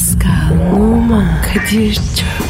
Pascal, Oman, Kadir çok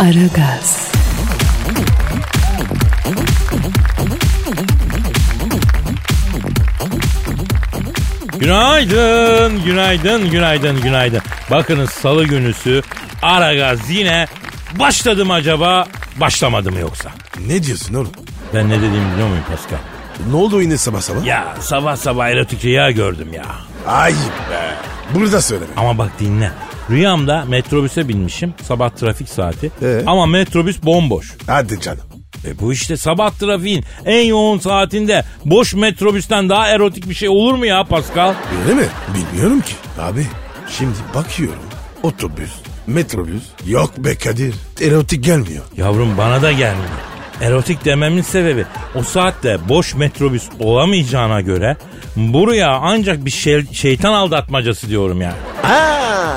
Aragaz, Günaydın, günaydın, günaydın, günaydın. Bakınız salı günüsü Aragaz yine başladı mı acaba, başlamadı mı yoksa? Ne diyorsun oğlum? Ben ne dediğimi biliyor muyum Pascal? Ne oldu yine sabah sabah? Ya sabah sabah erotik rüya gördüm ya. Ayıp be. Burada söyleme. Ama bak dinle. Rüyamda metrobüse binmişim. Sabah trafik saati. Ee? Ama metrobüs bomboş. Hadi canım. E bu işte sabah trafiğin en yoğun saatinde boş metrobüsten daha erotik bir şey olur mu ya Pascal? Öyle mi? Bilmiyorum ki. Abi şimdi bakıyorum. Otobüs, metrobüs. Yok be Kadir. Erotik gelmiyor. Yavrum bana da gelmiyor. Erotik dememin sebebi o saatte boş metrobüs olamayacağına göre buraya ancak bir şey, şeytan aldatmacası diyorum yani. Aa,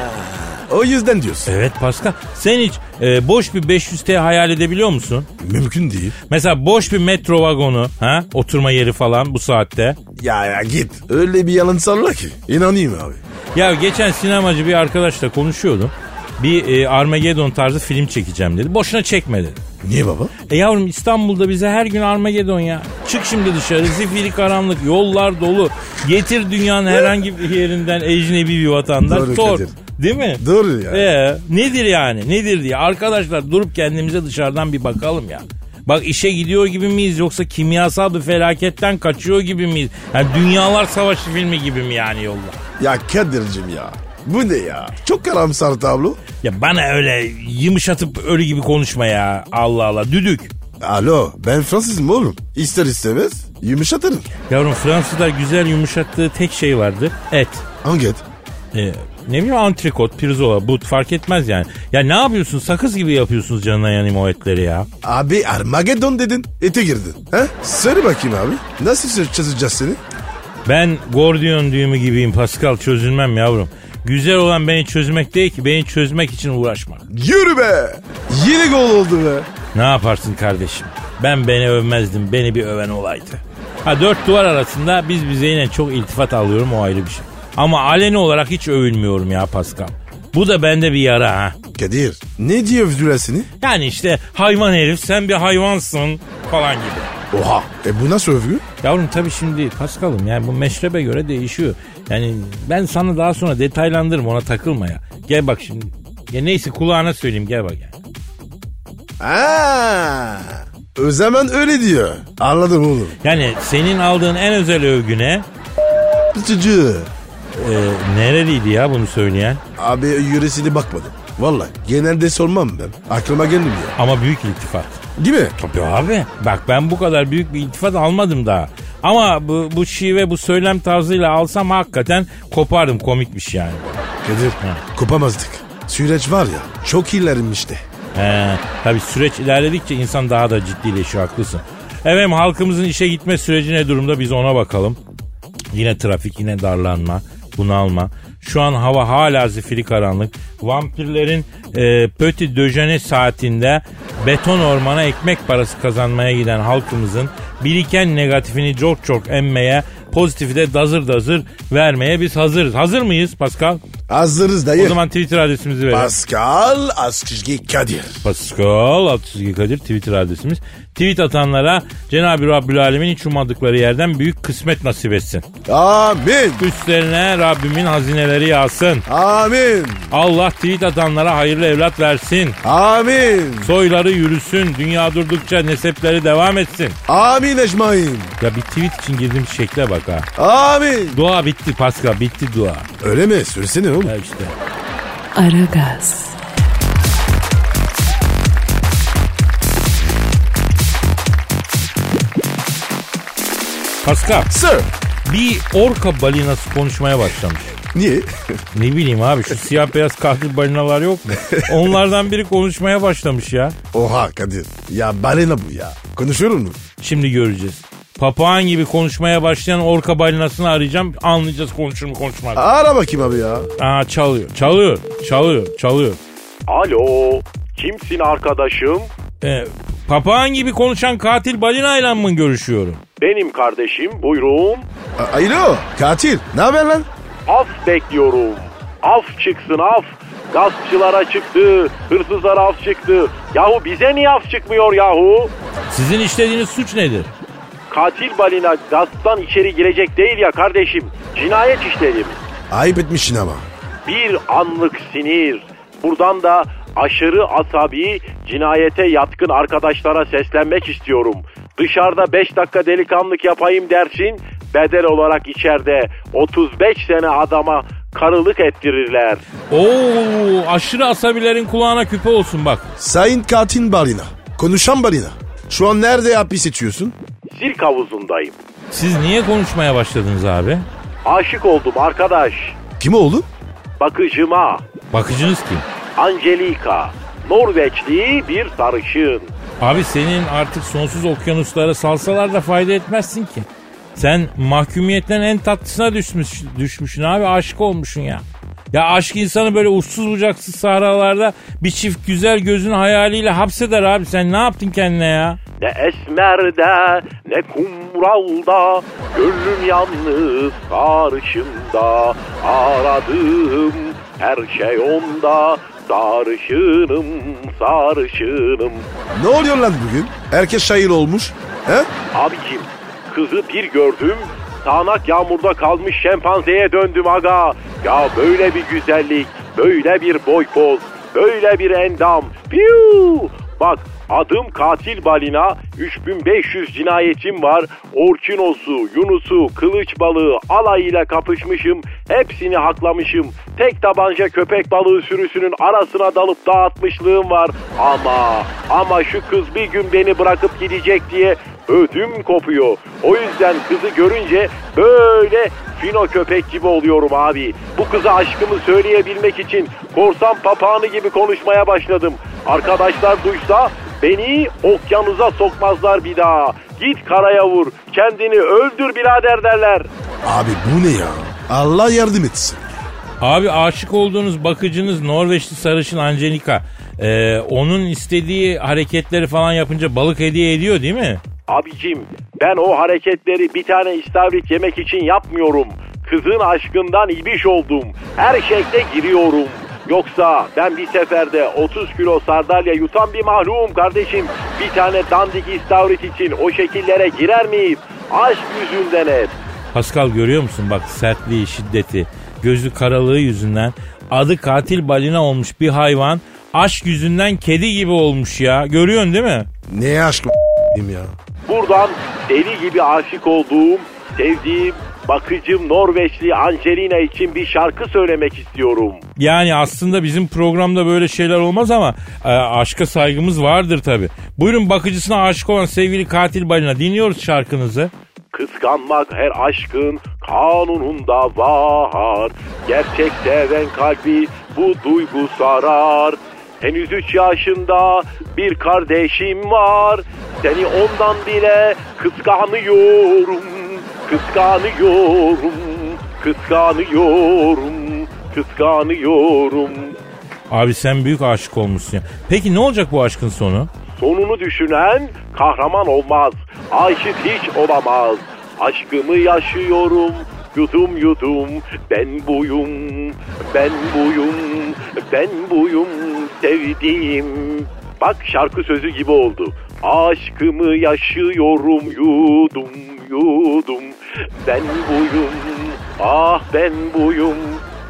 o yüzden diyorsun. Evet Pascal sen hiç e, boş bir 500T hayal edebiliyor musun? Mümkün değil. Mesela boş bir metro vagonu ha oturma yeri falan bu saatte. Ya ya git. Öyle bir yalan salla ki. İnanayım abi. Ya geçen sinemacı bir arkadaşla konuşuyordum. Bir e, Armageddon tarzı film çekeceğim dedi. Boşuna çekme dedi. Niye baba? E yavrum İstanbul'da bize her gün Armageddon ya. Çık şimdi dışarı zifiri karanlık yollar dolu. Getir dünyanın herhangi bir yerinden ecnebi bir vatandaş Doğru sor. Kadir. Değil mi? Doğru ya. Ee, nedir yani nedir diye. Arkadaşlar durup kendimize dışarıdan bir bakalım ya. Bak işe gidiyor gibi miyiz yoksa kimyasal bir felaketten kaçıyor gibi miyiz? Yani dünyalar savaşı filmi gibi mi yani yolda? Ya Kadir'cim ya. Bu ne ya? Çok karamsar tablo. Ya bana öyle yumuşatıp ölü gibi konuşma ya. Allah Allah düdük. Alo ben Fransızım oğlum. İster istemez yumuşatırım. Yavrum Fransızlar güzel yumuşattığı tek şey vardır. Et. Hangi et? Ee, ne bileyim antrikot, pirzola, but fark etmez yani. Ya ne yapıyorsun? Sakız gibi yapıyorsunuz canına yanayım o etleri ya. Abi Armageddon dedin. Ete girdin. Ha? Söyle bakayım abi. Nasıl çözeceğiz seni? Ben Gordiyon düğümü gibiyim Pascal çözülmem yavrum. Güzel olan beni çözmek değil ki beni çözmek için uğraşmak. Yürü be. Yeni gol oldu be. Ne yaparsın kardeşim? Ben beni övmezdim beni bir öven olaydı. Ha dört duvar arasında biz bize yine çok iltifat alıyorum o ayrı bir şey. Ama aleni olarak hiç övülmüyorum ya Pascal. Bu da bende bir yara ha. Kadir ne diyor övdüler seni? Yani işte hayvan herif sen bir hayvansın falan gibi. Oha. E bu nasıl övgü? Yavrum tabii şimdi Paskal'ım yani bu meşrebe göre değişiyor. Yani ben sana daha sonra detaylandırırım ona takılma ya. Gel bak şimdi. Ya neyse kulağına söyleyeyim gel bak yani. Aa, o zaman öyle diyor. Anladım oğlum. Yani senin aldığın en özel övgüne Çocuğu. E, nereliydi ya bunu söyleyen? Abi yöresine bakmadım. Vallahi genelde sormam ben. Aklıma gelmiyor. Ama büyük iltifat. Değil mi? Tabii abi. Bak ben bu kadar büyük bir iltifat almadım daha. Ama bu, bu şive bu söylem tarzıyla alsam hakikaten kopardım komikmiş yani. Kadir kopamazdık. Süreç var ya çok ilerlemişti. He, tabii süreç ilerledikçe insan daha da ciddileşiyor haklısın. Efendim halkımızın işe gitme süreci ne durumda biz ona bakalım. Yine trafik yine darlanma bunalma. Şu an hava hala zifiri karanlık. Vampirlerin e, Petit Döjene saatinde beton ormana ekmek parası kazanmaya giden halkımızın biriken negatifini çok çok emmeye pozitifi de dazır dazır vermeye biz hazırız. Hazır mıyız Pascal? Hazırız dayı. O zaman Twitter adresimizi verelim. Pascal Askizgi Kadir. Pascal Altçizgi Kadir Twitter adresimiz. Tweet atanlara Cenab-ı Rabbül Alemin hiç ummadıkları yerden büyük kısmet nasip etsin. Amin. Üstlerine Rabbimin hazineleri yağsın. Amin. Allah tweet atanlara hayırlı evlat versin. Amin. Soyları yürüsün. Dünya durdukça nesepleri devam etsin. Amin ecmain. Ya bir tweet için girdiğim şekle bak ha. Amin. Dua bitti Pascal bitti dua. Öyle mi? Söylesene oğlum. Ya işte. Aragaz, Pascal Sir. bir orka balinası konuşmaya başlamış. Niye? Ne bileyim abi şu siyah beyaz katil balinalar yok mu? Onlardan biri konuşmaya başlamış ya. Oha Kadir. Ya balina bu ya. Konuşuyor mu? Şimdi göreceğiz. Papağan gibi konuşmaya başlayan orka balinasını arayacağım. Anlayacağız konuşur mu konuşmaz. mı? Ara bakayım abi ya. Aa çalıyor. Çalıyor. Çalıyor. Çalıyor. Alo, kimsin arkadaşım? Ee, papağan gibi konuşan katil balinayla mı görüşüyorum? Benim kardeşim, buyurun. A- Alo katil. Ne haber lan? Af bekliyorum. Af çıksın af. Gaspçılara çıktı, hırsızlara af çıktı. Yahu bize niye af çıkmıyor yahu? Sizin işlediğiniz suç nedir? Katil balina gasptan içeri girecek değil ya kardeşim. Cinayet işledim. Ayıp etmişsin ama. Bir anlık sinir. Buradan da aşırı asabi, cinayete yatkın arkadaşlara seslenmek istiyorum. Dışarıda 5 dakika delikanlık yapayım dersin, bedel olarak içeride 35 sene adama karılık ettirirler. Oo aşırı asabilerin kulağına küpe olsun bak. Sayın katil balina. Konuşan balina. Şu an nerede hapis içiyorsun? Sirk havuzundayım. Siz niye konuşmaya başladınız abi? Aşık oldum arkadaş. Kim oğlum? Bakıcıma, Bakıcınız kim? Angelika, Norveçli bir sarışın. Abi senin artık sonsuz okyanuslara salsalar da fayda etmezsin ki. Sen mahkumiyetten en tatlısına düşmüş, düşmüşsün abi aşık olmuşsun ya. Ya aşk insanı böyle uçsuz bucaksız sahralarda bir çift güzel gözün hayaliyle hapseder abi. Sen ne yaptın kendine ya? Ne esmerde ne kumralda Gönlüm yalnız sarışında Aradığım her şey onda Sarışınım sarışınım Ne oluyor lan bugün? Herkes şair olmuş. He? Abicim kızı bir gördüm Sağnak yağmurda kalmış şempanzeye döndüm aga Ya böyle bir güzellik Böyle bir boy poz Böyle bir endam. Piu! Bak adım katil balina 3500 cinayetim var. Orkinosu, Yunus'u, kılıç balığı alayıyla kapışmışım Hepsini haklamışım. Tek tabanca köpek balığı sürüsünün arasına dalıp dağıtmışlığım var. Ama ama şu kız bir gün beni bırakıp gidecek diye ödüm kopuyor. O yüzden kızı görünce böyle fino köpek gibi oluyorum abi. Bu kıza aşkımı söyleyebilmek için korsan papağanı gibi konuşmaya başladım. Arkadaşlar duysa beni okyanuza sokmazlar bir daha. Git karaya vur, kendini öldür birader derler. Abi bu ne ya? Allah yardım etsin. Abi aşık olduğunuz bakıcınız Norveçli sarışın Angelika. Ee, onun istediği hareketleri falan yapınca balık hediye ediyor değil mi? Abicim ben o hareketleri bir tane istavrit yemek için yapmıyorum. Kızın aşkından ibiş oldum. Her şekle giriyorum. Yoksa ben bir seferde 30 kilo sardalya yutan bir mahluğum kardeşim. Bir tane dandik istavrit için o şekillere girer miyim? Aşk yüzünden hep. Pascal görüyor musun bak sertliği, şiddeti, gözü karalığı yüzünden adı katil balina olmuş bir hayvan aşk yüzünden kedi gibi olmuş ya. Görüyorsun değil mi? Ne aşk ya. Buradan deli gibi aşık olduğum, sevdiğim, bakıcım Norveçli Angelina için bir şarkı söylemek istiyorum. Yani aslında bizim programda böyle şeyler olmaz ama e, aşka saygımız vardır tabi. Buyurun bakıcısına aşık olan sevgili katil balina dinliyoruz şarkınızı. Kıskanmak her aşkın kanununda var. Gerçek seven kalbi bu duygu sarar. Henüz üç yaşında bir kardeşim var. Seni ondan bile kıskanıyorum. Kıskanıyorum. Kıskanıyorum. Kıskanıyorum. Abi sen büyük aşık olmuşsun ya. Peki ne olacak bu aşkın sonu? Sonunu düşünen kahraman olmaz. Aşık hiç olamaz. Aşkımı yaşıyorum. Yudum yudum ben buyum, ben buyum, ben buyum sevdiğim. Bak şarkı sözü gibi oldu. Aşkımı yaşıyorum yudum yudum. Ben buyum, ah ben buyum.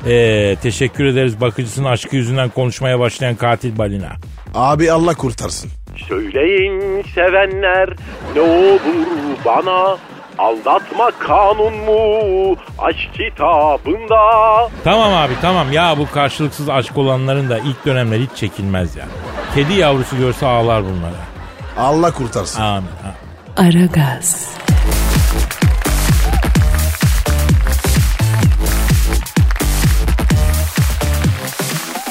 Ee, teşekkür ederiz bakıcısının aşkı yüzünden konuşmaya başlayan katil balina. Abi Allah kurtarsın. Söyleyin sevenler ne olur bana Aldatma kanun mu aşk kitabında Tamam abi tamam ya bu karşılıksız aşk olanların da ilk dönemler hiç çekilmez ya. Kedi yavrusu görse ağlar bunlara. Allah kurtarsın. Amin. amin. Aragaz,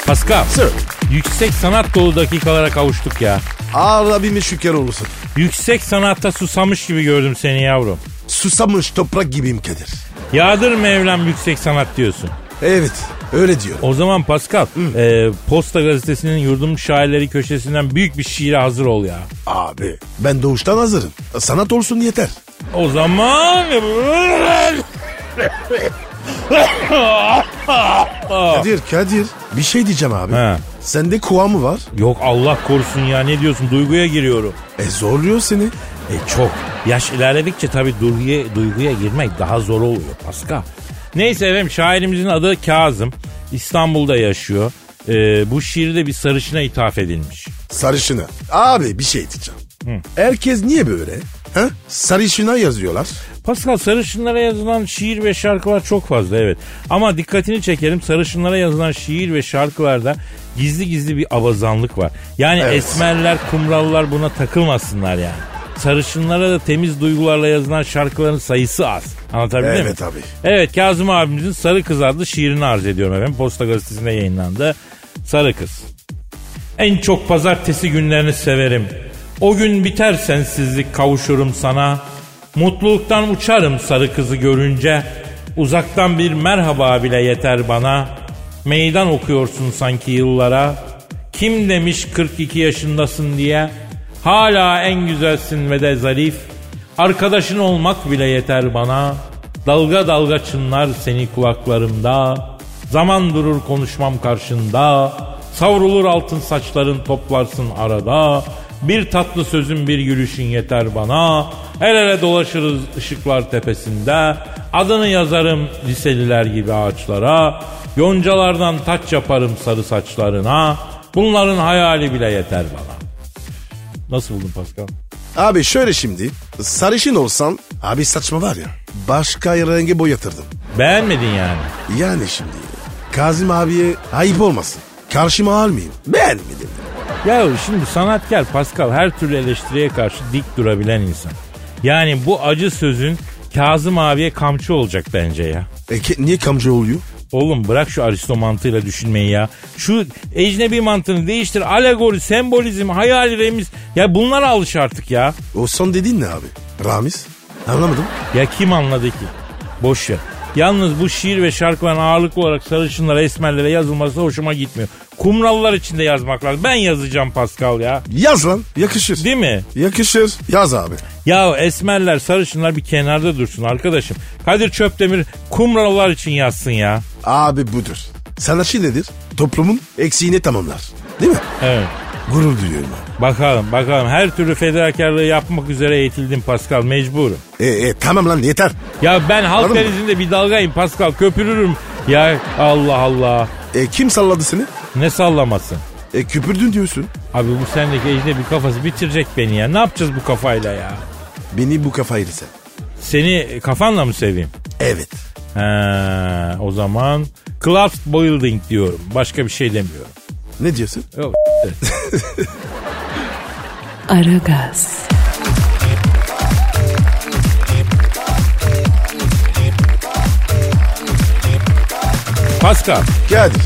Pascal. Sir. Yüksek sanat dolu dakikalara kavuştuk ya. Ağır şükür olursun. Yüksek sanatta susamış gibi gördüm seni yavrum. Susamış toprak gibiyim Kadir. Yağdır Mevlam yüksek sanat diyorsun. Evet öyle diyorum. O zaman Pascal e, Posta Gazetesi'nin yurdum şairleri köşesinden büyük bir şiire hazır ol ya. Abi ben doğuştan hazırım. Sanat olsun yeter. O zaman... Kadir Kadir bir şey diyeceğim abi. He. Sende kuva mı var? Yok Allah korusun ya ne diyorsun duyguya giriyorum. E zorluyor seni. E çok. Yaş ilerledikçe tabii duyguya, duyguya girmek daha zor oluyor Pascal. Neyse efendim şairimizin adı Kazım. İstanbul'da yaşıyor. E, bu şiirde bir sarışına ithaf edilmiş. Sarışına. Abi bir şey diyeceğim. Herkes niye böyle? Ha? Sarışına yazıyorlar. Pascal sarışınlara yazılan şiir ve şarkılar çok fazla evet. Ama dikkatini çekelim sarışınlara yazılan şiir ve şarkılarda gizli gizli bir avazanlık var. Yani Evet. esmerler, kumrallar buna takılmasınlar yani. Sarışınlara da temiz duygularla yazılan şarkıların sayısı az. Anlatabildim mi? Evet abi. Evet Kazım abimizin Sarı Kız adlı şiirini arz ediyorum efendim. Posta gazetesinde yayınlandı. Sarı Kız. En çok pazartesi günlerini severim. O gün biter sensizlik kavuşurum sana. Mutluluktan uçarım sarı kızı görünce. Uzaktan bir merhaba bile yeter bana. Meydan okuyorsun sanki yıllara. Kim demiş 42 yaşındasın diye. Hala en güzelsin ve de zarif. Arkadaşın olmak bile yeter bana. Dalga dalga çınlar seni kulaklarımda. Zaman durur konuşmam karşında. Savrulur altın saçların toplarsın arada. Bir tatlı sözün bir gülüşün yeter bana. El ele dolaşırız ışıklar tepesinde. Adını yazarım liseliler gibi ağaçlara. Yoncalardan taç yaparım sarı saçlarına. Bunların hayali bile yeter bana. Nasıl buldun Pascal? Abi şöyle şimdi sarışın olsam abi saçma var ya başka rengi boyatırdım. Beğenmedin yani. Yani şimdi Kazım abiye ayıp olmasın. Karşıma almayayım. Beğenmedim. Ya şimdi sanatkar Pascal her türlü eleştiriye karşı dik durabilen insan. Yani bu acı sözün Kazım abiye kamçı olacak bence ya. E, niye kamcı oluyor? Oğlum bırak şu aristo mantığıyla düşünmeyi ya. Şu ecnebi mantığını değiştir. Alegori, sembolizm, hayali remiz. Ya bunlara alış artık ya. O son dediğin ne abi? Ramiz? Anlamadım. Ya kim anladı ki? Boş ver. Yalnız bu şiir ve şarkıların ağırlıklı olarak sarışınlara, esmerlere yazılması hoşuma gitmiyor. Kumrallar için de yazmak lazım. Ben yazacağım Pascal ya. Yaz lan yakışır. Değil mi? Yakışır. Yaz abi. Ya esmerler, sarışınlar bir kenarda dursun arkadaşım. Kadir Çöptemir kumrallar için yazsın ya. Abi budur. Sanatçı nedir? Toplumun eksiğini tamamlar. Değil mi? Evet. Gurur duyuyorum abi. Bakalım bakalım her türlü fedakarlığı yapmak üzere eğitildim Pascal mecburum. E, e, tamam lan yeter. Ya ben halk Anladın mı? denizinde bir dalgayım Pascal köpürürüm. Ya Allah Allah. E, kim salladı seni? Ne sallamasın. E, küpürdün diyorsun. Abi bu sendeki ecnebi kafası bitirecek beni ya. Ne yapacağız bu kafayla ya? Beni bu kafayla sen. Seni kafanla mı seveyim? Evet. He, o zaman Club Building diyorum. Başka bir şey demiyorum. Ne diyorsun? Yok. Aragaz, Pascal, Kadir.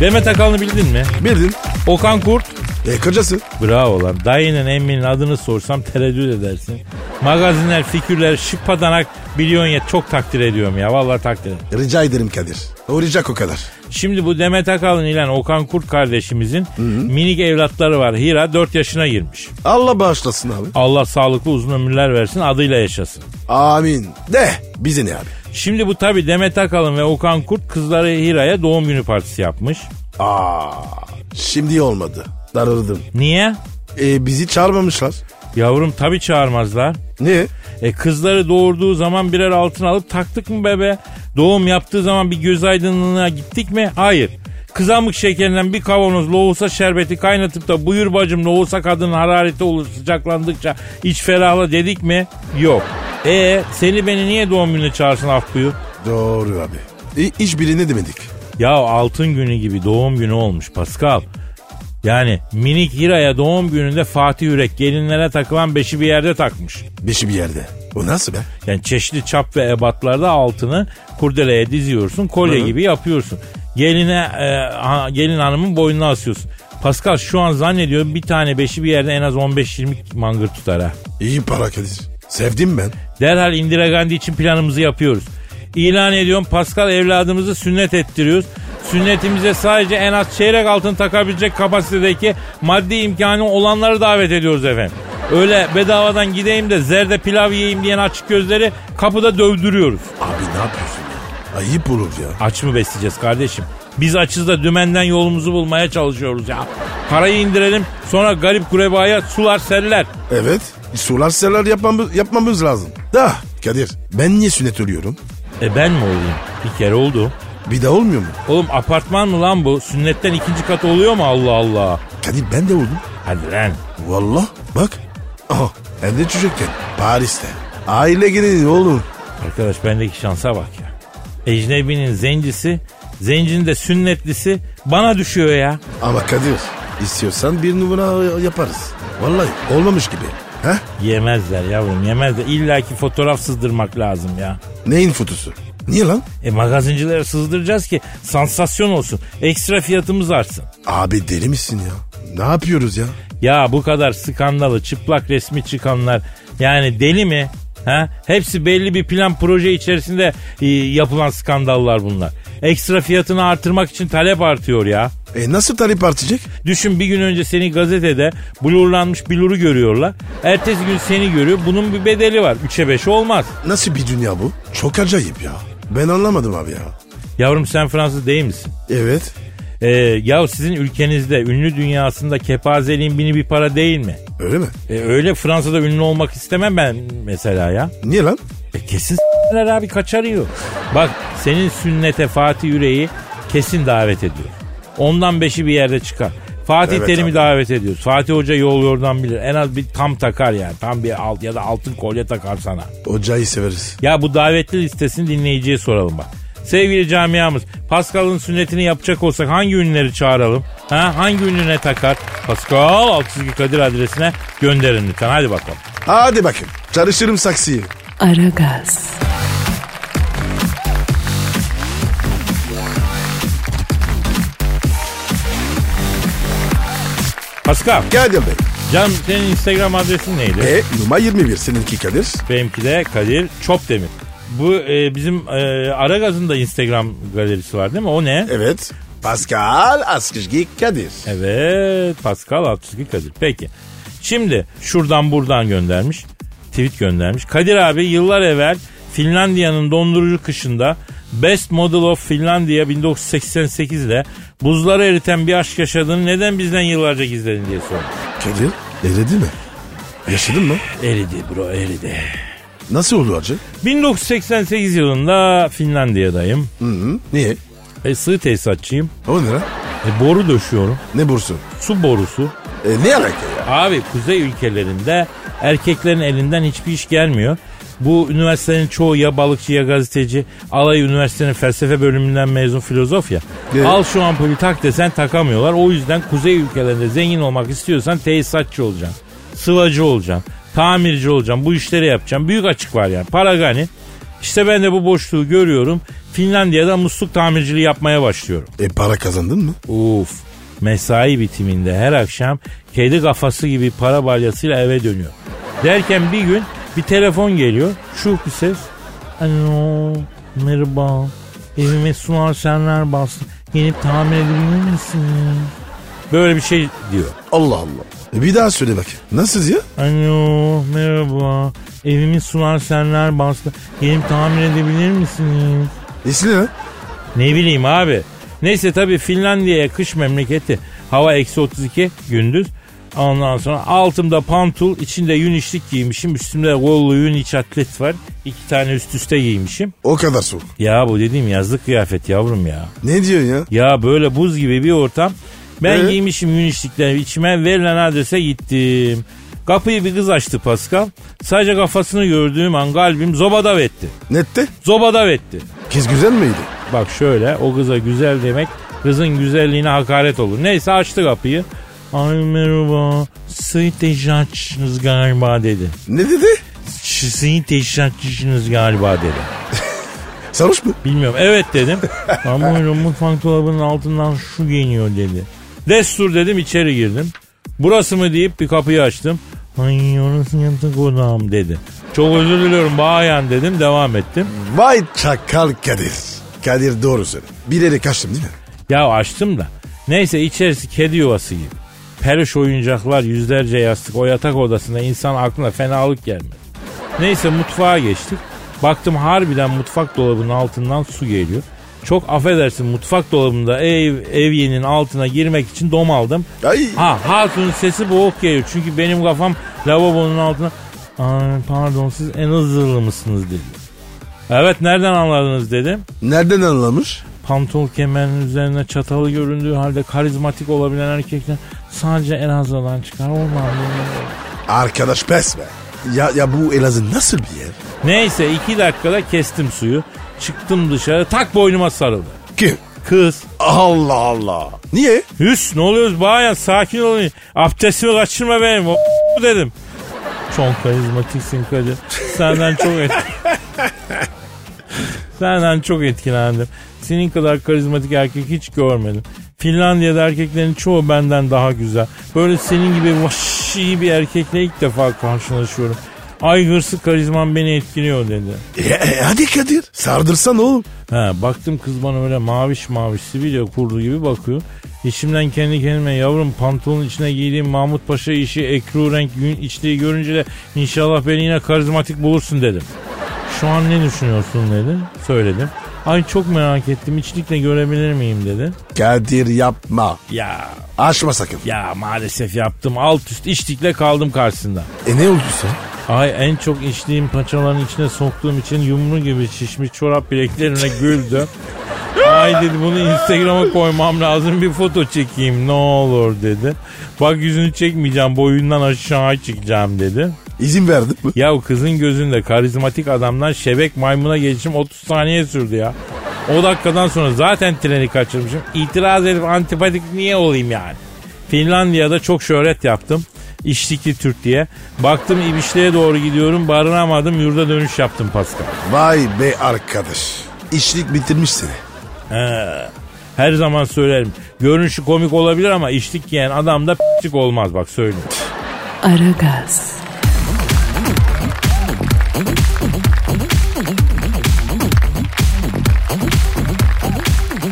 Demet Akalın'ı bildin mi? Bildin. Okan Kurt. E, kocası. Bravo lan. Dayının emminin adını sorsam tereddüt edersin. Magazinler, figürler, şıpadanak milyonyet çok takdir ediyorum ya. Vallahi takdir ederim. Rica ederim Kadir. Uğrayacak o kadar. Şimdi bu Demet Akalın ile Okan Kurt kardeşimizin minik evlatları var. Hira 4 yaşına girmiş. Allah bağışlasın abi. Allah sağlıklı uzun ömürler versin adıyla yaşasın. Amin. De bize ne abi? Şimdi bu tabi Demet Akalın ve Okan Kurt kızları Hira'ya doğum günü partisi yapmış. Aa, şimdi olmadı. Darıldım. Niye? E, bizi çağırmamışlar. Yavrum tabi çağırmazlar. Ne? E kızları doğurduğu zaman birer altın alıp taktık mı bebe? Doğum yaptığı zaman bir göz aydınlığına gittik mi? Hayır. Kızamık şekerinden bir kavanoz lohusa şerbeti kaynatıp da buyur bacım lohusa kadının harareti olur sıcaklandıkça iç ferahla dedik mi? Yok. E seni beni niye doğum gününe çağırsın af buyur? Doğru abi. E, hiçbirini demedik. Ya altın günü gibi doğum günü olmuş Pascal. Yani minik Hira'ya doğum gününde Fatih Yürek gelinlere takılan beşi bir yerde takmış. Beşi bir yerde. O nasıl be? Yani çeşitli çap ve ebatlarda altını kurdeleye diziyorsun kolye Hı hı. gibi yapıyorsun. Geline, e, gelin hanımın boynuna asıyorsun. Pascal şu an zannediyorum bir tane beşi bir yerde en az 15-20 mangır tutar ha. İyi para Kadir. Sevdim ben. Derhal Indira Gandhi için planımızı yapıyoruz. İlan ediyorum Pascal evladımızı sünnet ettiriyoruz. Sünnetimize sadece en az çeyrek altın takabilecek kapasitedeki maddi imkanı olanları davet ediyoruz efendim. Öyle bedavadan gideyim de zerde pilav yiyeyim diyen açık gözleri kapıda dövdürüyoruz. Abi ne yapıyorsun ya? Ayıp olur ya. Aç mı besleyeceğiz kardeşim? Biz açız da dümenden yolumuzu bulmaya çalışıyoruz ya. Parayı indirelim sonra garip kurebaya sular serler. Evet. Sular seller yapmamız, yapmamız lazım. Da Kadir ben niye sünnet ölüyorum? E ben mi olayım? Bir kere oldu. Bir de olmuyor mu? Oğlum apartman mı lan bu? Sünnetten ikinci kat oluyor mu Allah Allah? Kadir ben de oldum. Hadi lan. Valla bak. Aha hem de çocukken Paris'te. Aile gelini oğlum. Arkadaş bendeki şansa bak ya. Ecnebinin zencisi, zencinin de sünnetlisi bana düşüyor ya. Ama Kadir istiyorsan bir numara yaparız. Vallahi olmamış gibi. He? Yemezler yavrum yemezler. İlla ki fotoğraf sızdırmak lazım ya. Neyin fotosu? Niye lan? E magazincilere sızdıracağız ki sansasyon olsun. Ekstra fiyatımız artsın. Abi deli misin ya? Ne yapıyoruz ya? Ya bu kadar skandalı çıplak resmi çıkanlar yani deli mi? Ha? Hepsi belli bir plan proje içerisinde e, yapılan skandallar bunlar. Ekstra fiyatını artırmak için talep artıyor ya. E nasıl talep artacak? Düşün bir gün önce seni gazetede blurlanmış biluru görüyorlar. Ertesi gün seni görüyor. Bunun bir bedeli var. 3'e 5 olmaz. Nasıl bir dünya bu? Çok acayip ya. Ben anlamadım abi ya. Yavrum sen Fransız değil misin? Evet. Ee, ya sizin ülkenizde ünlü dünyasında kepazeliğin bini bir para değil mi? Öyle mi? E, öyle Fransa'da ünlü olmak istemem ben mesela ya. Niye lan? E, kesin s**ler abi kaçarıyor. Bak senin sünnete Fatih Yüreği kesin davet ediyor. Ondan beşi bir yerde çıkar. Fatih Evet Terim'i abi. davet ediyoruz. Fatih Hoca yol yordan bilir. En az bir tam takar yani. Tam bir alt ya da altın kolye takar sana. Ocağı severiz. Ya bu davetli listesini dinleyiciye soralım bak. Sevgili camiamız Pascal'ın sünnetini yapacak olsak hangi ünlüleri çağıralım? Ha, hangi ünlüne takar? Pascal Altçizgi Kadir adresine gönderin lütfen. Hadi bakalım. Hadi bakın. Çalışırım saksıyı. Aragaz, Pascal. Kadir Bey. Canım senin Instagram adresin neydi? E numara 21 seninki Kadir. Benimki de Kadir Çopdemir. Bu e, bizim e, Aragaz'ın da Instagram galerisi var değil mi? O ne? Evet. Pascal Askışgi Kadir. Evet Pascal Altçizgi Kadir. Peki. Şimdi şuradan buradan göndermiş. Tweet göndermiş. Kadir abi yıllar evvel Finlandiya'nın dondurucu kışında Best Model of Finlandia 1988 ile buzları eriten bir aşk yaşadığını neden bizden yıllarca gizledin diye sormuş. Kadir eridi mi? Yaşadın mı? Eridi bro eridi. Nasıl oldu acı? 1988 yılında Finlandiya'dayım. Hı hı. Niye? E, sığ tesisatçıyım. O ne lan? E, boru döşüyorum. Ne bursu? Su borusu. E ne alaka ya? Abi kuzey ülkelerinde erkeklerin elinden hiçbir iş gelmiyor. Bu üniversitenin çoğu ya balıkçı ya gazeteci. Alay üniversitenin felsefe bölümünden mezun filozof ya. Evet. Al şu ampulü tak desen takamıyorlar. O yüzden kuzey ülkelerinde zengin olmak istiyorsan tesisatçı olacaksın. Sıvacı olacaksın. Tamirci olacaksın. Bu işleri yapacaksın. Büyük açık var yani. Para gani. İşte ben de bu boşluğu görüyorum. Finlandiya'da musluk tamirciliği yapmaya başlıyorum. E para kazandın mı? Uf. Mesai bitiminde her akşam kedi kafası gibi para balyasıyla eve dönüyor. Derken bir gün bir telefon geliyor. Şu bir ses. Alo merhaba. Evime sular senler bastı. Gelip tamir edebilir misiniz? Böyle bir şey diyor. Allah Allah. E bir daha söyle bakayım. Nasıl ya? Alo merhaba. Evimi sular senler bastı. Gelip tamir edebilir misiniz? İsmi ne lan? Ne bileyim abi. Neyse tabii Finlandiya'ya kış memleketi. Hava eksi 32 gündüz. Ondan sonra altımda pantul, içinde yün içlik giymişim. Üstümde kollu yün iç atlet var. İki tane üst üste giymişim. O kadar soğuk. Ya bu dediğim yazlık kıyafet yavrum ya. Ne diyorsun ya? Ya böyle buz gibi bir ortam. Ben Ee? giymişim yün içlikleri içime verilen adrese gittim. Kapıyı bir kız açtı Pascal. Sadece kafasını gördüğüm an kalbim zobada etti. Nette? Zobada etti. Kız güzel miydi? Bak şöyle o kıza güzel demek kızın güzelliğine hakaret olur. Neyse açtı kapıyı. Ay merhaba. Sıyı teşhisatçısınız galiba dedi. Ne dedi? Sıyı teşhisatçısınız galiba dedi. Sarhoş mu? Bilmiyorum. Evet dedim. Ama buyurun mutfak dolabının altından şu geliyor dedi. Destur dedim içeri girdim. Burası mı deyip bir kapıyı açtım. Ay orası yatak odam dedi. Çok özür diliyorum bayan dedim devam ettim. Vay çakal Kadir. Kadir doğru söyle. Bir yere kaçtım değil mi? Ya açtım da. Neyse içerisi kedi yuvası gibi. Peluş oyuncaklar, yüzlerce yastık. O yatak odasında insan aklına fenalık gelmez. Neyse mutfağa geçtik. Baktım harbiden mutfak dolabının altından su geliyor. Çok affedersin mutfak dolabında ev evyenin altına girmek için dom aldım. Ay. Ha hatunun sesi boğuk geliyor. Çünkü benim kafam lavabonun altına... Pardon siz en hızlı mısınız dedi. Evet nereden anladınız dedim. Nereden anlamış? Pantol kemerinin üzerine çatalı göründüğü halde karizmatik olabilen erkekler sadece Elazığ'dan çıkar. Olmaz. Arkadaş pes be. Ya, ya bu Elazığ nasıl bir yer? Neyse iki dakikada kestim suyu. Çıktım dışarı tak boynuma sarıldı. Kim? Kız. Allah Allah. Niye? Hüs ne oluyoruz bayan sakin olun. Abdestimi kaçırma benim. O dedim. Çok karizmatiksin Kadir. Senden çok et... Senden çok etkilendim. Senin kadar karizmatik erkek hiç görmedim. Finlandiya'da erkeklerin çoğu benden daha güzel. Böyle senin gibi vahşi bir erkekle ilk defa karşılaşıyorum. Ay hırsı karizman beni etkiliyor dedi. E, e, hadi Kadir. Sardırsan oğlum. Ha, baktım kız bana öyle maviş maviş Sibirya kurdu gibi bakıyor. İçimden kendi kendime yavrum pantolonun içine giydiğim Mahmut Paşa işi ekru renk gün içliği görünce de inşallah beni yine karizmatik bulursun dedim. Şu an ne düşünüyorsun dedi. Söyledim. Ay çok merak ettim içlikle görebilir miyim dedi. Kadir yapma. Ya Açma sakın. ya maalesef yaptım alt üst içlikle kaldım karşısında. E ne oldu sen? Ay en çok içtiğim paçaların içine soktuğum için yumru gibi şişmiş çorap bileklerine güldü. Ay dedi bunu Instagram'a koymam lazım bir foto çekeyim ne olur dedi. Bak yüzünü çekmeyeceğim boyundan aşağı çekeceğim dedi. İzin verdin mi? Ya o kızın gözünde karizmatik adamdan şebek maymuna geçişim 30 saniye sürdü ya. O dakikadan sonra zaten treni kaçırmışım. İtiraz edip antipatik niye olayım yani? Finlandiya'da çok şöhret yaptım. İşlikli Türk diye. Baktım İbişli'ye doğru gidiyorum. Barınamadım. Yurda dönüş yaptım Pascal. Vay be arkadaş. İşlik bitirmiş seni. He. Her zaman söylerim. Görünüşü komik olabilir ama işlik yiyen adam da p***lik olmaz bak söyleyeyim. Aragaz,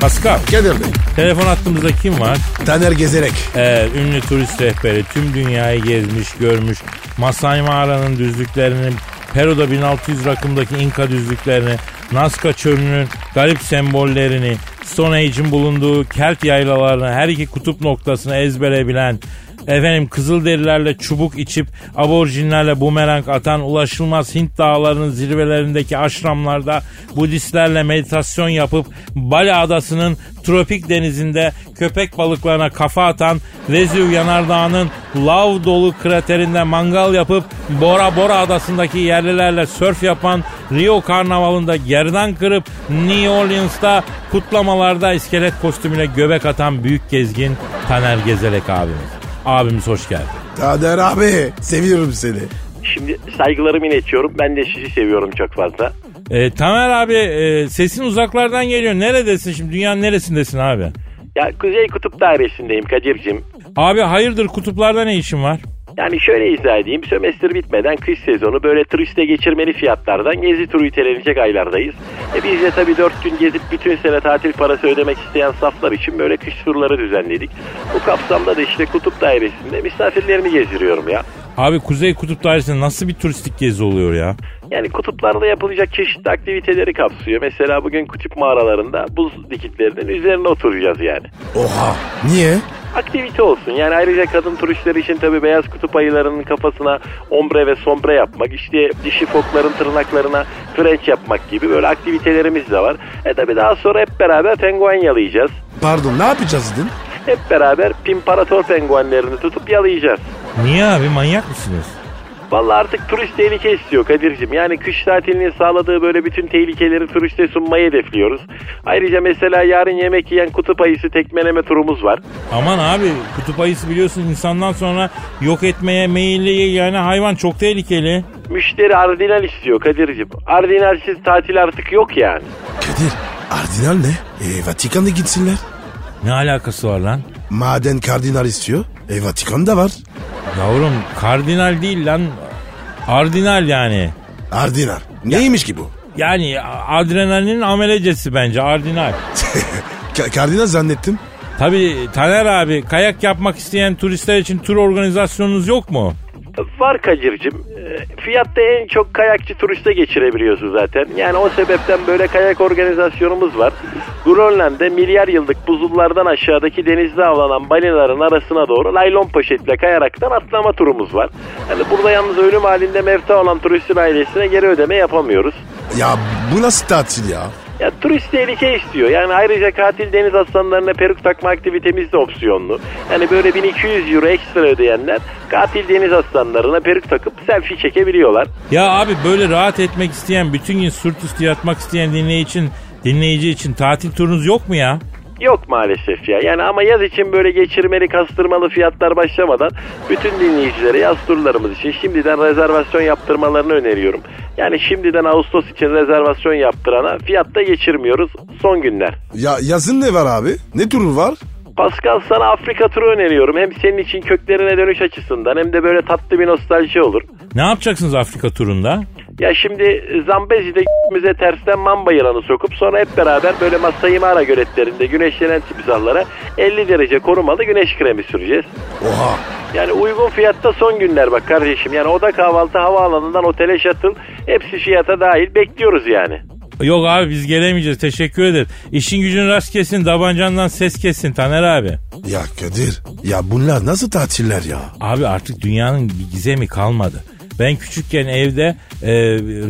Pascal, Kadir Bey. telefon hattımızda kim var? Taner Gezerek. Evet, ünlü turist rehberi tüm dünyayı gezmiş, görmüş. Masai Mağara'nın düzlüklerini, Peru'da 1600 rakımdaki İnka düzlüklerini, Nazca çölünün garip sembollerini, Stone Age'in bulunduğu Kelt yaylalarını, her iki kutup noktasını ezbere bilen, efendim Kızılderililerle çubuk içip aborjinlerle bumerang atan ulaşılmaz Hint dağlarının zirvelerindeki aşramlarda Budistlerle meditasyon yapıp Bali adasının tropik denizinde köpek balıklarına kafa atan Vezüv yanardağının lav dolu kraterinde mangal yapıp Bora Bora adasındaki yerlilerle sörf yapan Rio karnavalında gerdan kırıp New Orleans'ta kutlamalarda iskelet kostümüyle göbek atan büyük gezgin Taner Gezelek abimiz. Abimiz hoş geldin. Taner abi. Seviyorum seni. Şimdi saygılarımı iletiyorum. Ben de sizi seviyorum çok fazla. Ee, Tamer abi e, sesin uzaklardan geliyor. Neredesin şimdi? Dünyanın neresindesin abi? Ya Kuzey Kutup Dairesi'ndeyim Kadir'cim. Abi hayırdır kutuplarda ne işin var? Yani şöyle izah edeyim. Sömestr bitmeden kış sezonu böyle turiste geçirmeli fiyatlardan gezi turu itelenecek aylardayız. E biz de tabii 4 gün gezip bütün sene tatil parası ödemek isteyen saflar için böyle kış turları düzenledik. Bu kapsamda da işte Kutup Dairesi'nde misafirlerimi gezdiriyorum ya. Abi Kuzey Kutup Dairesi'nde nasıl bir turistik gezi oluyor ya? Yani kutuplarda yapılacak çeşitli aktiviteleri kapsıyor. Mesela bugün kutup mağaralarında buz dikitlerinin üzerine oturacağız yani. Oha. Niye? Aktivite olsun. Yani ayrıca kadın turistler için tabii beyaz kutup ayılarının kafasına ombre ve sombre yapmak, işte dişi fokların tırnaklarına frenç yapmak gibi böyle aktivitelerimiz de var. E tabii daha sonra hep beraber penguen yalayacağız. Pardon ne yapacağız dedin? Hep beraber pimparator penguenlerini tutup yalayacağız. Niye abi manyak mısınız? Vallahi artık turist tehlike istiyor Kadir'cim. Yani kış tatilinin sağladığı böyle bütün tehlikeleri turiste sunmayı hedefliyoruz. Ayrıca mesela yarın yemek yiyen kutup ayısı tekmeleme turumuz var. Aman abi kutup ayısı biliyorsun insandan sonra yok etmeye meyilli yani hayvan çok tehlikeli. Müşteri ardinal istiyor Kadir'cim. Ardinalsiz tatil artık yok yani. Kadir Ardinal ne? E, Vatikan'a gitsinler. Ne alakası var lan? Maden kardinal istiyor. E Vatikan'da var. Yavrum kardinal değil lan. Ardinal yani. Ardinal. Neymiş ki bu? Yani adrenalinin amelecesi bence ardinal. Ka- kardinal zannettim. Tabii Taner abi kayak yapmak isteyen turistler için tur organizasyonunuz yok mu? Var Kadir'cim. Ee, Fiyatta en çok kayakçı turiste geçirebiliyorsun zaten. Yani o sebepten böyle kayak organizasyonumuz var. Grönland'de milyar yıllık buzullardan aşağıdaki denizde avlanan balinaların arasına doğru laylon poşetle kayaraktan atlama turumuz var. Yani burada yalnız ölüm halinde mevta olan turistin ailesine geri ödeme yapamıyoruz. Ya bu nasıl tatil ya? Ya turist tehlike istiyor. Yani ayrıca katil deniz aslanlarına peruk takma aktivitemiz de opsiyonlu. Yani böyle 1200 euro ekstra ödeyenler katil deniz aslanlarına peruk takıp selfie çekebiliyorlar. Ya abi böyle rahat etmek isteyen, bütün gün sırt üstü yatmak isteyen dinleyici için, dinleyici için tatil turunuz yok mu ya? Yok maalesef ya. Yani ama yaz için böyle geçirmeli kastırmalı fiyatlar başlamadan bütün dinleyicilere yaz turlarımız için şimdiden rezervasyon yaptırmalarını öneriyorum. Yani şimdiden Ağustos için rezervasyon yaptırana fiyatta geçirmiyoruz son günler. Ya yazın ne var abi? Ne turu var? Pascal sana Afrika turu öneriyorum. Hem senin için köklerine dönüş açısından hem de böyle tatlı bir nostalji olur. Ne yapacaksınız Afrika turunda? Ya şimdi Zambezi'de müze tersten mamba yılanı sokup sonra hep beraber böyle Masai Mara göletlerinde güneşlenen timsahlara 50 derece korumalı güneş kremi süreceğiz. Oha. Yani uygun fiyatta son günler bak kardeşim. Yani oda kahvaltı havaalanından otele shuttle hepsi fiyata dahil bekliyoruz yani. Yok abi biz gelemeyeceğiz teşekkür ederiz. İşin gücün rast kesin tabancandan ses kesin Taner abi. Ya Kadir ya bunlar nasıl tatiller ya? Abi artık dünyanın bir gizemi kalmadı. Ben küçükken evde e,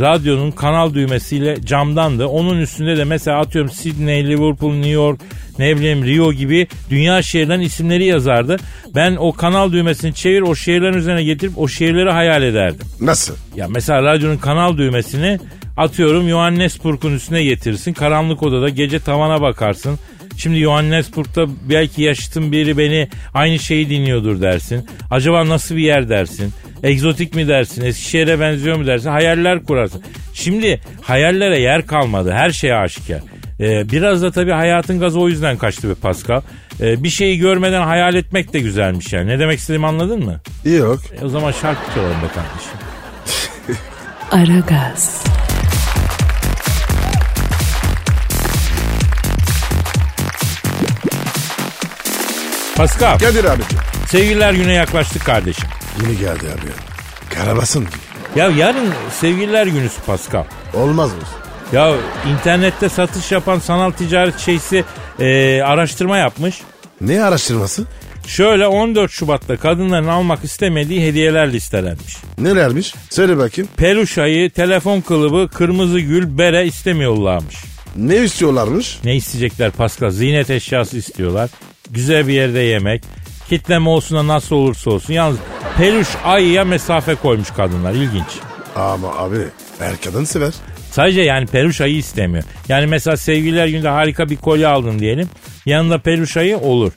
radyonun kanal düğmesiyle camdandı. Onun üstünde de mesela atıyorum Sydney, Liverpool, New York, ne bileyim Rio gibi dünya şehirlerin isimleri yazardı. Ben o kanal düğmesini çevir o şehirlerin üzerine getirip o şehirleri hayal ederdim. Nasıl? Ya mesela radyonun kanal düğmesini atıyorum Johannesburg'un üstüne getirsin. Karanlık odada gece tavana bakarsın. Şimdi Johannesburg'da belki yaşıtın biri beni aynı şeyi dinliyordur dersin. Acaba nasıl bir yer dersin? Egzotik mi dersin? Eskişehir'e benziyor mu dersin? Hayaller kurarsın. Şimdi hayallere yer kalmadı. Her şey aşikar. Ee, biraz da tabii hayatın gazı o yüzden kaçtı be Pascal. Ee, bir şeyi görmeden hayal etmek de güzelmiş yani. Ne demek istediğimi anladın mı? Yok. E, o zaman şarkı çalalım be kardeşim. Aragaz, Pascal, Kadir abicim. sevgililer güne yaklaştık kardeşim. Yine geldi abi. Karabasın gibi. Ya yarın sevgililer günüsü Pascal. Olmaz mı? Ya internette satış yapan sanal ticaret şeysi e, araştırma yapmış. Ne araştırması? Şöyle 14 Şubat'ta kadınların almak istemediği hediyeler listelenmiş. Nelermiş? Söyle bakayım. Peluş ayı, telefon kılıbı, kırmızı gül, bere istemiyorlarmış. Ne istiyorlarmış? Ne isteyecekler Pascal? Ziynet eşyası istiyorlar. Güzel bir yerde yemek. Kitleme olsun da nasıl olursa olsun. Yalnız peluş ayıya mesafe koymuş kadınlar. İlginç. Ama abi her kadın sever. Sadece yani peluş ayı istemiyor. Yani mesela sevgililer günde harika bir kolye aldın diyelim. Yanında peluş ayı olur.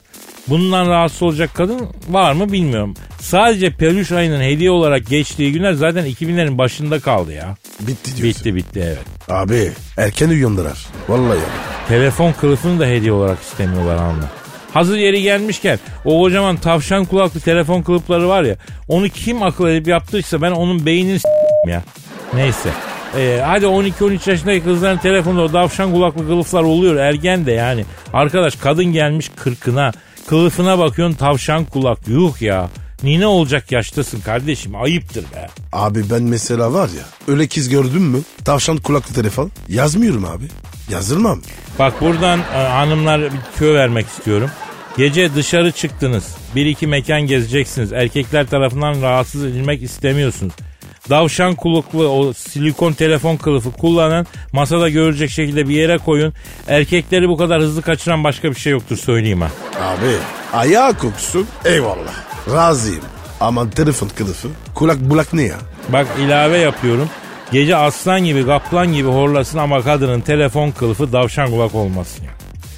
Bundan rahatsız olacak kadın var mı bilmiyorum. Sadece peluş ayının hediye olarak geçtiği günler zaten 2000'lerin başında kaldı ya. Bitti diyorsun. Bitti bitti evet. Abi erken uyandırar. Vallahi. Telefon kılıfını da hediye olarak istemiyorlar anla. Hazır yeri gelmişken o kocaman tavşan kulaklı telefon kılıfları var ya onu kim akıl edip yaptıysa ben onun beynini s**tim ya. Neyse. Ee, hadi 12-13 yaşındaki kızların telefonda o tavşan kulaklı kılıflar oluyor ergen de yani. Arkadaş kadın gelmiş kırkına kılıfına bakıyorsun tavşan kulak yuh ya. Nine olacak yaştasın kardeşim ayıptır be. Abi ben mesela var ya öyle kız gördün mü? Tavşan kulaklı telefon. Yazmıyorum abi. Yazılmam. Bak buradan e, hanımlar bir tüyo vermek istiyorum. Gece dışarı çıktınız. Bir iki mekan gezeceksiniz. Erkekler tarafından rahatsız edilmek istemiyorsunuz. Davşan kulaklı o silikon telefon kılıfı kullanın. Masada görecek şekilde bir yere koyun. Erkekleri bu kadar hızlı kaçıran başka bir şey yoktur söyleyeyim ha. Abi ayağı kokusun eyvallah. Razıyım. Aman telefon kılıfı. Kulak bulak ne ya? Bak ilave yapıyorum. Gece aslan gibi kaplan gibi horlasın ama kadının telefon kılıfı davşan kulak olmasın ya.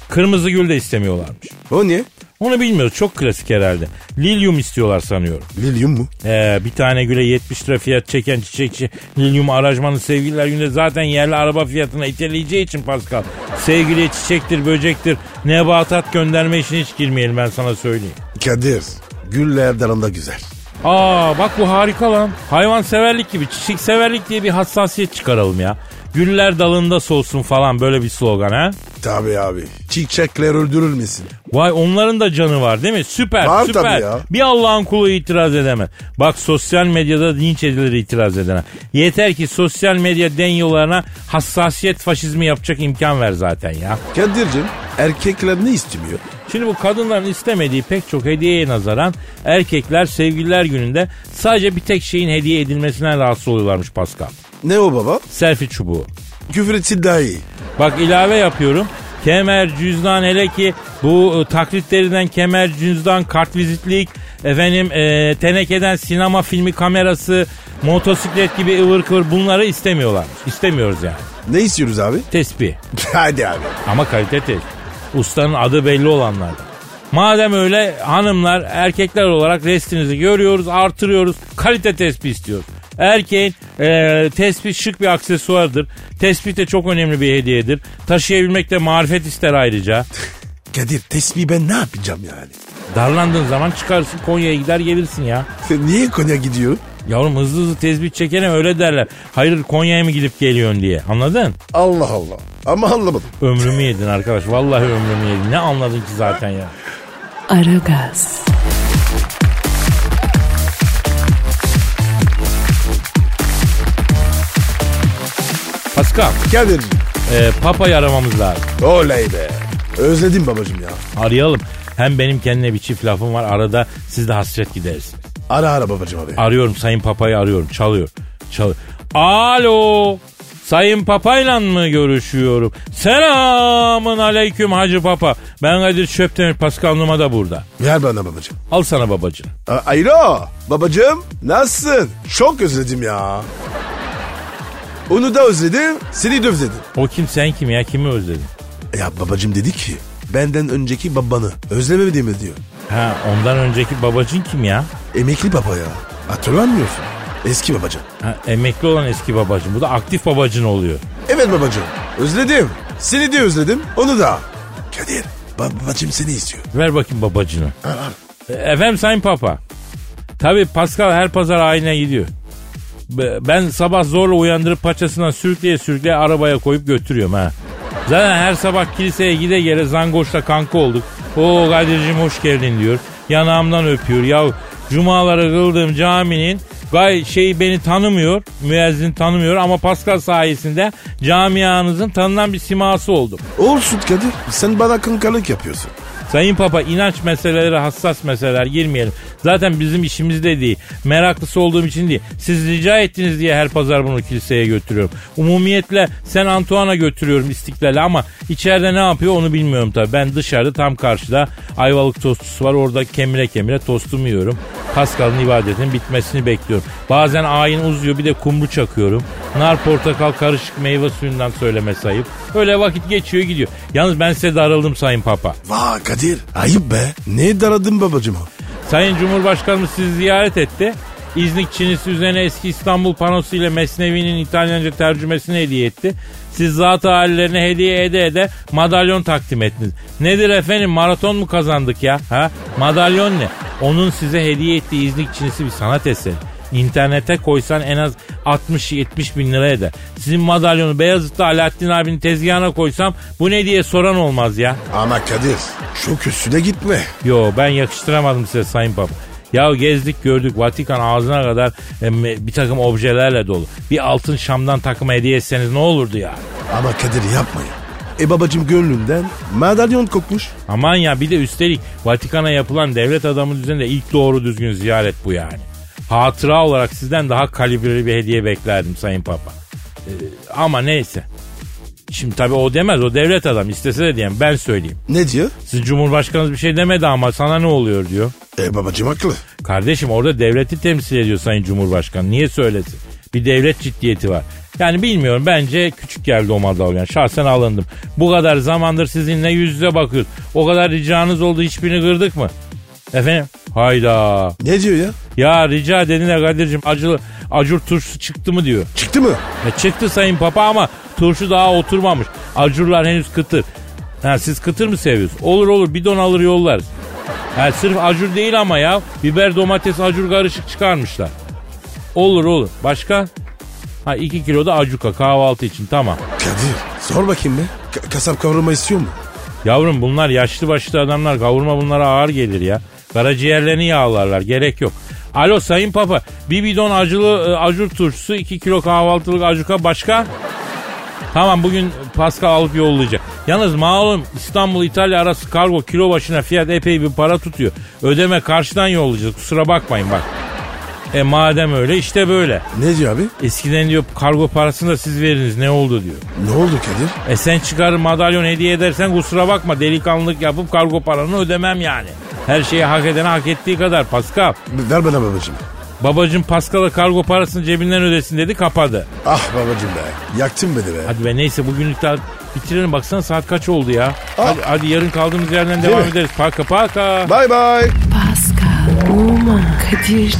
Kırmızı gül de istemiyorlarmış. O niye? Onu bilmiyoruz çok klasik herhalde. Lilyum istiyorlar sanıyorum. Lilyum mu? Ee, bir tane güle 70 lira fiyat çeken çiçekçi lilyum aracmanı sevgililer günde zaten yerli araba fiyatına iteleyeceği için Pascal. Sevgiliye çiçektir, böcektir, nebatat gönderme işine hiç girmeyelim ben sana söyleyeyim. Kadir. Güller dalında güzel. Aa bak bu harika lan. Hayvan severlik gibi çiçek severlik diye bir hassasiyet çıkaralım ya. Güller dalında solsun falan böyle bir slogan ha. Tabii abi. Çiçekler öldürülmesin. Vay onların da canı var değil mi? Süper Var süper. tabii ya. Bir Allah'ın kulu itiraz edemez. Bak sosyal medyada linç edilir itiraz edene. Yeter ki sosyal medya denyolarına hassasiyet faşizmi yapacak imkan ver zaten ya. Kadir'cim erkekler ne istemiyor? Şimdi bu kadınların istemediği pek çok hediyeye nazaran erkekler sevgililer gününde sadece bir tek şeyin hediye edilmesinden rahatsız oluyorlarmış Pascal. Ne o baba? Selfie çubuğu. Küfür etsin daha iyi. Bak ilave yapıyorum. Kemer, cüzdan hele ki bu e, taklitlerinden kemer, cüzdan, kartvizitlik, efendim e, tenekeden sinema filmi kamerası, motosiklet gibi ıvır kıvır bunları istemiyorlar. İstemiyoruz yani. Ne istiyoruz abi? Tespih. Hadi abi. Ama kalite tespih. Ustanın adı belli olanlardan. Madem öyle hanımlar erkekler olarak restinizi görüyoruz artırıyoruz kalite tespih istiyoruz. Erkeğin e, tespih şık bir aksesuardır. Tespih de çok önemli bir hediyedir. Taşıyabilmek de marifet ister ayrıca. Kadir tesbih ben ne yapacağım yani? Darlandığın zaman çıkarsın Konya'ya gider gelirsin ya. Sen niye Konya gidiyor? Yavrum hızlı hızlı tespih çekene öyle derler. Hayır Konya'ya mı gidip geliyorsun diye. Anladın? Allah Allah. Ama anlamadım. Ömrümü yedin arkadaş. Vallahi ömrümü yedin. Ne anladın ki zaten ya? Aragaz, Pascal, Kadir'cim. e, Papa'yı aramamız lazım. Oley be. Özledim babacım ya. Arayalım. Hem benim kendine bir çift lafım var. Arada siz de hasret gideriz. Ara ara babacım abi. Arıyorum Sayın Papa'yı arıyorum. Çalıyor. Çalıyor. Alo. Sayın Papa'yla mı görüşüyorum? Selamın aleyküm Hacı Papa. Ben Kadir Çöptemir Pascal Numa da burada. Ver bana babacım. Al sana babacığım. A- Alo babacım nasılsın? Çok özledim ya. Onu da özledim, seni de özledim. O kim sen kim ya? Kimi özledin? Ya babacım dedi ki benden önceki babanı özlemedi mi diyor. Ha ondan önceki babacın kim ya? Emekli baba ya. Hatırlamıyorsun. Eski babacım. Ha, emekli olan eski babacın. Bu da aktif babacın oluyor. Evet babacım. Özledim. Seni de özledim. Onu da. Kadir. ba- babacım seni istiyor. Ver bakayım babacını. Al al. E, Efendim Sayın Papa. Tabii Pascal her pazar ayine gidiyor. Be- Ben sabah zorla uyandırıp paçasından sürükleye sürükleye arabaya koyup götürüyorum ha. Zaten her sabah kiliseye gide gele zangoşla kanka olduk. O Kadir'cim hoş geldin diyor. Yanağımdan öpüyor. Ya cumaları kıldığım caminin gay şey beni tanımıyor. Müezzin tanımıyor ama Pascal sayesinde camianızın tanınan bir siması oldum. Olsun Kadir. Sen bana kankalık yapıyorsun. Sayın Papa inanç meseleleri hassas meseleler girmeyelim. Zaten bizim işimiz de değil. Meraklısı olduğum için değil. Siz rica ettiniz diye her pazar bunu kiliseye götürüyorum. Umumiyetle Sen Antoine'a götürüyorum istiklal'e ama içeride ne yapıyor onu bilmiyorum tabii. Ben dışarıda tam karşıda ayvalık tostçusu var. Orada kemire kemire tostumu yiyorum. Pascal'ın ibadetinin bitmesini bekliyorum. Bazen ayin uzuyor bir de kumru çakıyorum. Nar portakal karışık meyve suyundan söyleme sayıp. Öyle vakit geçiyor gidiyor. Yalnız ben size darıldım Sayın Papa. Vay Kadir. Ayıp be. Ne daradın babacım o? Sayın Cumhurbaşkanımız sizi ziyaret etti. İznik Çinisi üzerine eski İstanbul panosu ile Mesnevi'nin İtalyanca tercümesini hediye etti. Siz zat hallerine hediye ede ede madalyon takdim ettiniz. Nedir efendim maraton mu kazandık ya? Ha? Madalyon ne? Onun size hediye ettiği İznik Çinisi bir sanat eseri. İnternete koysan en az 60-70 bin lira eder. Sizin madalyonu Beyazıt'ta Alaaddin abinin tezgahına koysam bu ne diye soran olmaz ya. Ama Kadir çok üstüne gitme. Yo ben yakıştıramadım size Sayın Papa. Ya gezdik gördük Vatikan ağzına kadar e, bir takım objelerle dolu. Bir altın şamdan takım hediye etseniz ne olurdu ya? Ama Kadir yapma ya. E babacım gönlünden madalyon kokmuş. Aman ya bir de üstelik Vatikan'a yapılan devlet adamı düzeninde ilk doğru düzgün ziyaret bu yani. Hatıra olarak sizden daha kalibreli bir hediye beklerdim Sayın Papa. Ee, ama neyse. Şimdi tabii o demez o devlet adam istese de diyeyim ben söyleyeyim. Ne diyor? Siz Cumhurbaşkanınız bir şey demedi ama sana ne oluyor diyor. E babacım haklı. Kardeşim orada devleti temsil ediyor Sayın Cumhurbaşkanı. Niye söylesin? Bir devlet ciddiyeti var. Yani bilmiyorum bence küçük geldi o madalyon. Şahsen alındım. Bu kadar zamandır sizinle yüz yüze bakıyoruz. O kadar ricanız oldu hiçbirini kırdık mı? Efendim? Hayda. Ne diyor ya? Ya rica dediğine Kadir'cim acılı acur turşusu çıktı mı diyor. Çıktı mı? E çıktı sayın papa ama turşu daha oturmamış. Acurlar henüz kıtır. Ha, siz kıtır mı seviyorsunuz? Olur olur bidon alır yollarız. Ha, sırf acur değil ama ya. Biber domates acur karışık çıkarmışlar. Olur olur. Başka? Ha 2 kilo da acuka kahvaltı için tamam. Kadir sor bakayım be. Ka- kasap kavurma istiyor mu? Yavrum bunlar yaşlı başlı adamlar kavurma bunlara ağır gelir ya. Karaciğerlerini yağlarlar gerek yok. Alo sayın papa bir bidon acılı e, acur turşusu 2 kilo kahvaltılık acuka başka? Tamam bugün Pascal alıp yollayacak. Yalnız malum İstanbul İtalya arası kargo kilo başına fiyat epey bir para tutuyor. Ödeme karşıdan yollayacağız kusura bakmayın bak. E madem öyle işte böyle. Ne diyor abi? Eskiden diyor kargo parasını da siz veriniz ne oldu diyor. Ne oldu Kadir? E sen çıkarır madalyon hediye edersen kusura bakma delikanlılık yapıp kargo paranı ödemem yani. Her şeyi hak edene hak ettiği kadar Pascal. Ver bana babacığım. Babacım Pascal'a kargo parasını cebinden ödesin dedi kapadı. Ah babacığım be. Yaktın beni be. Hadi be neyse bugünlük daha bitirelim baksana saat kaç oldu ya. Hadi, hadi yarın kaldığımız yerden Değil devam mi? ederiz. Paka paka. Bye bye. Pascal, Oman, Kadir çok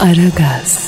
Aragaz.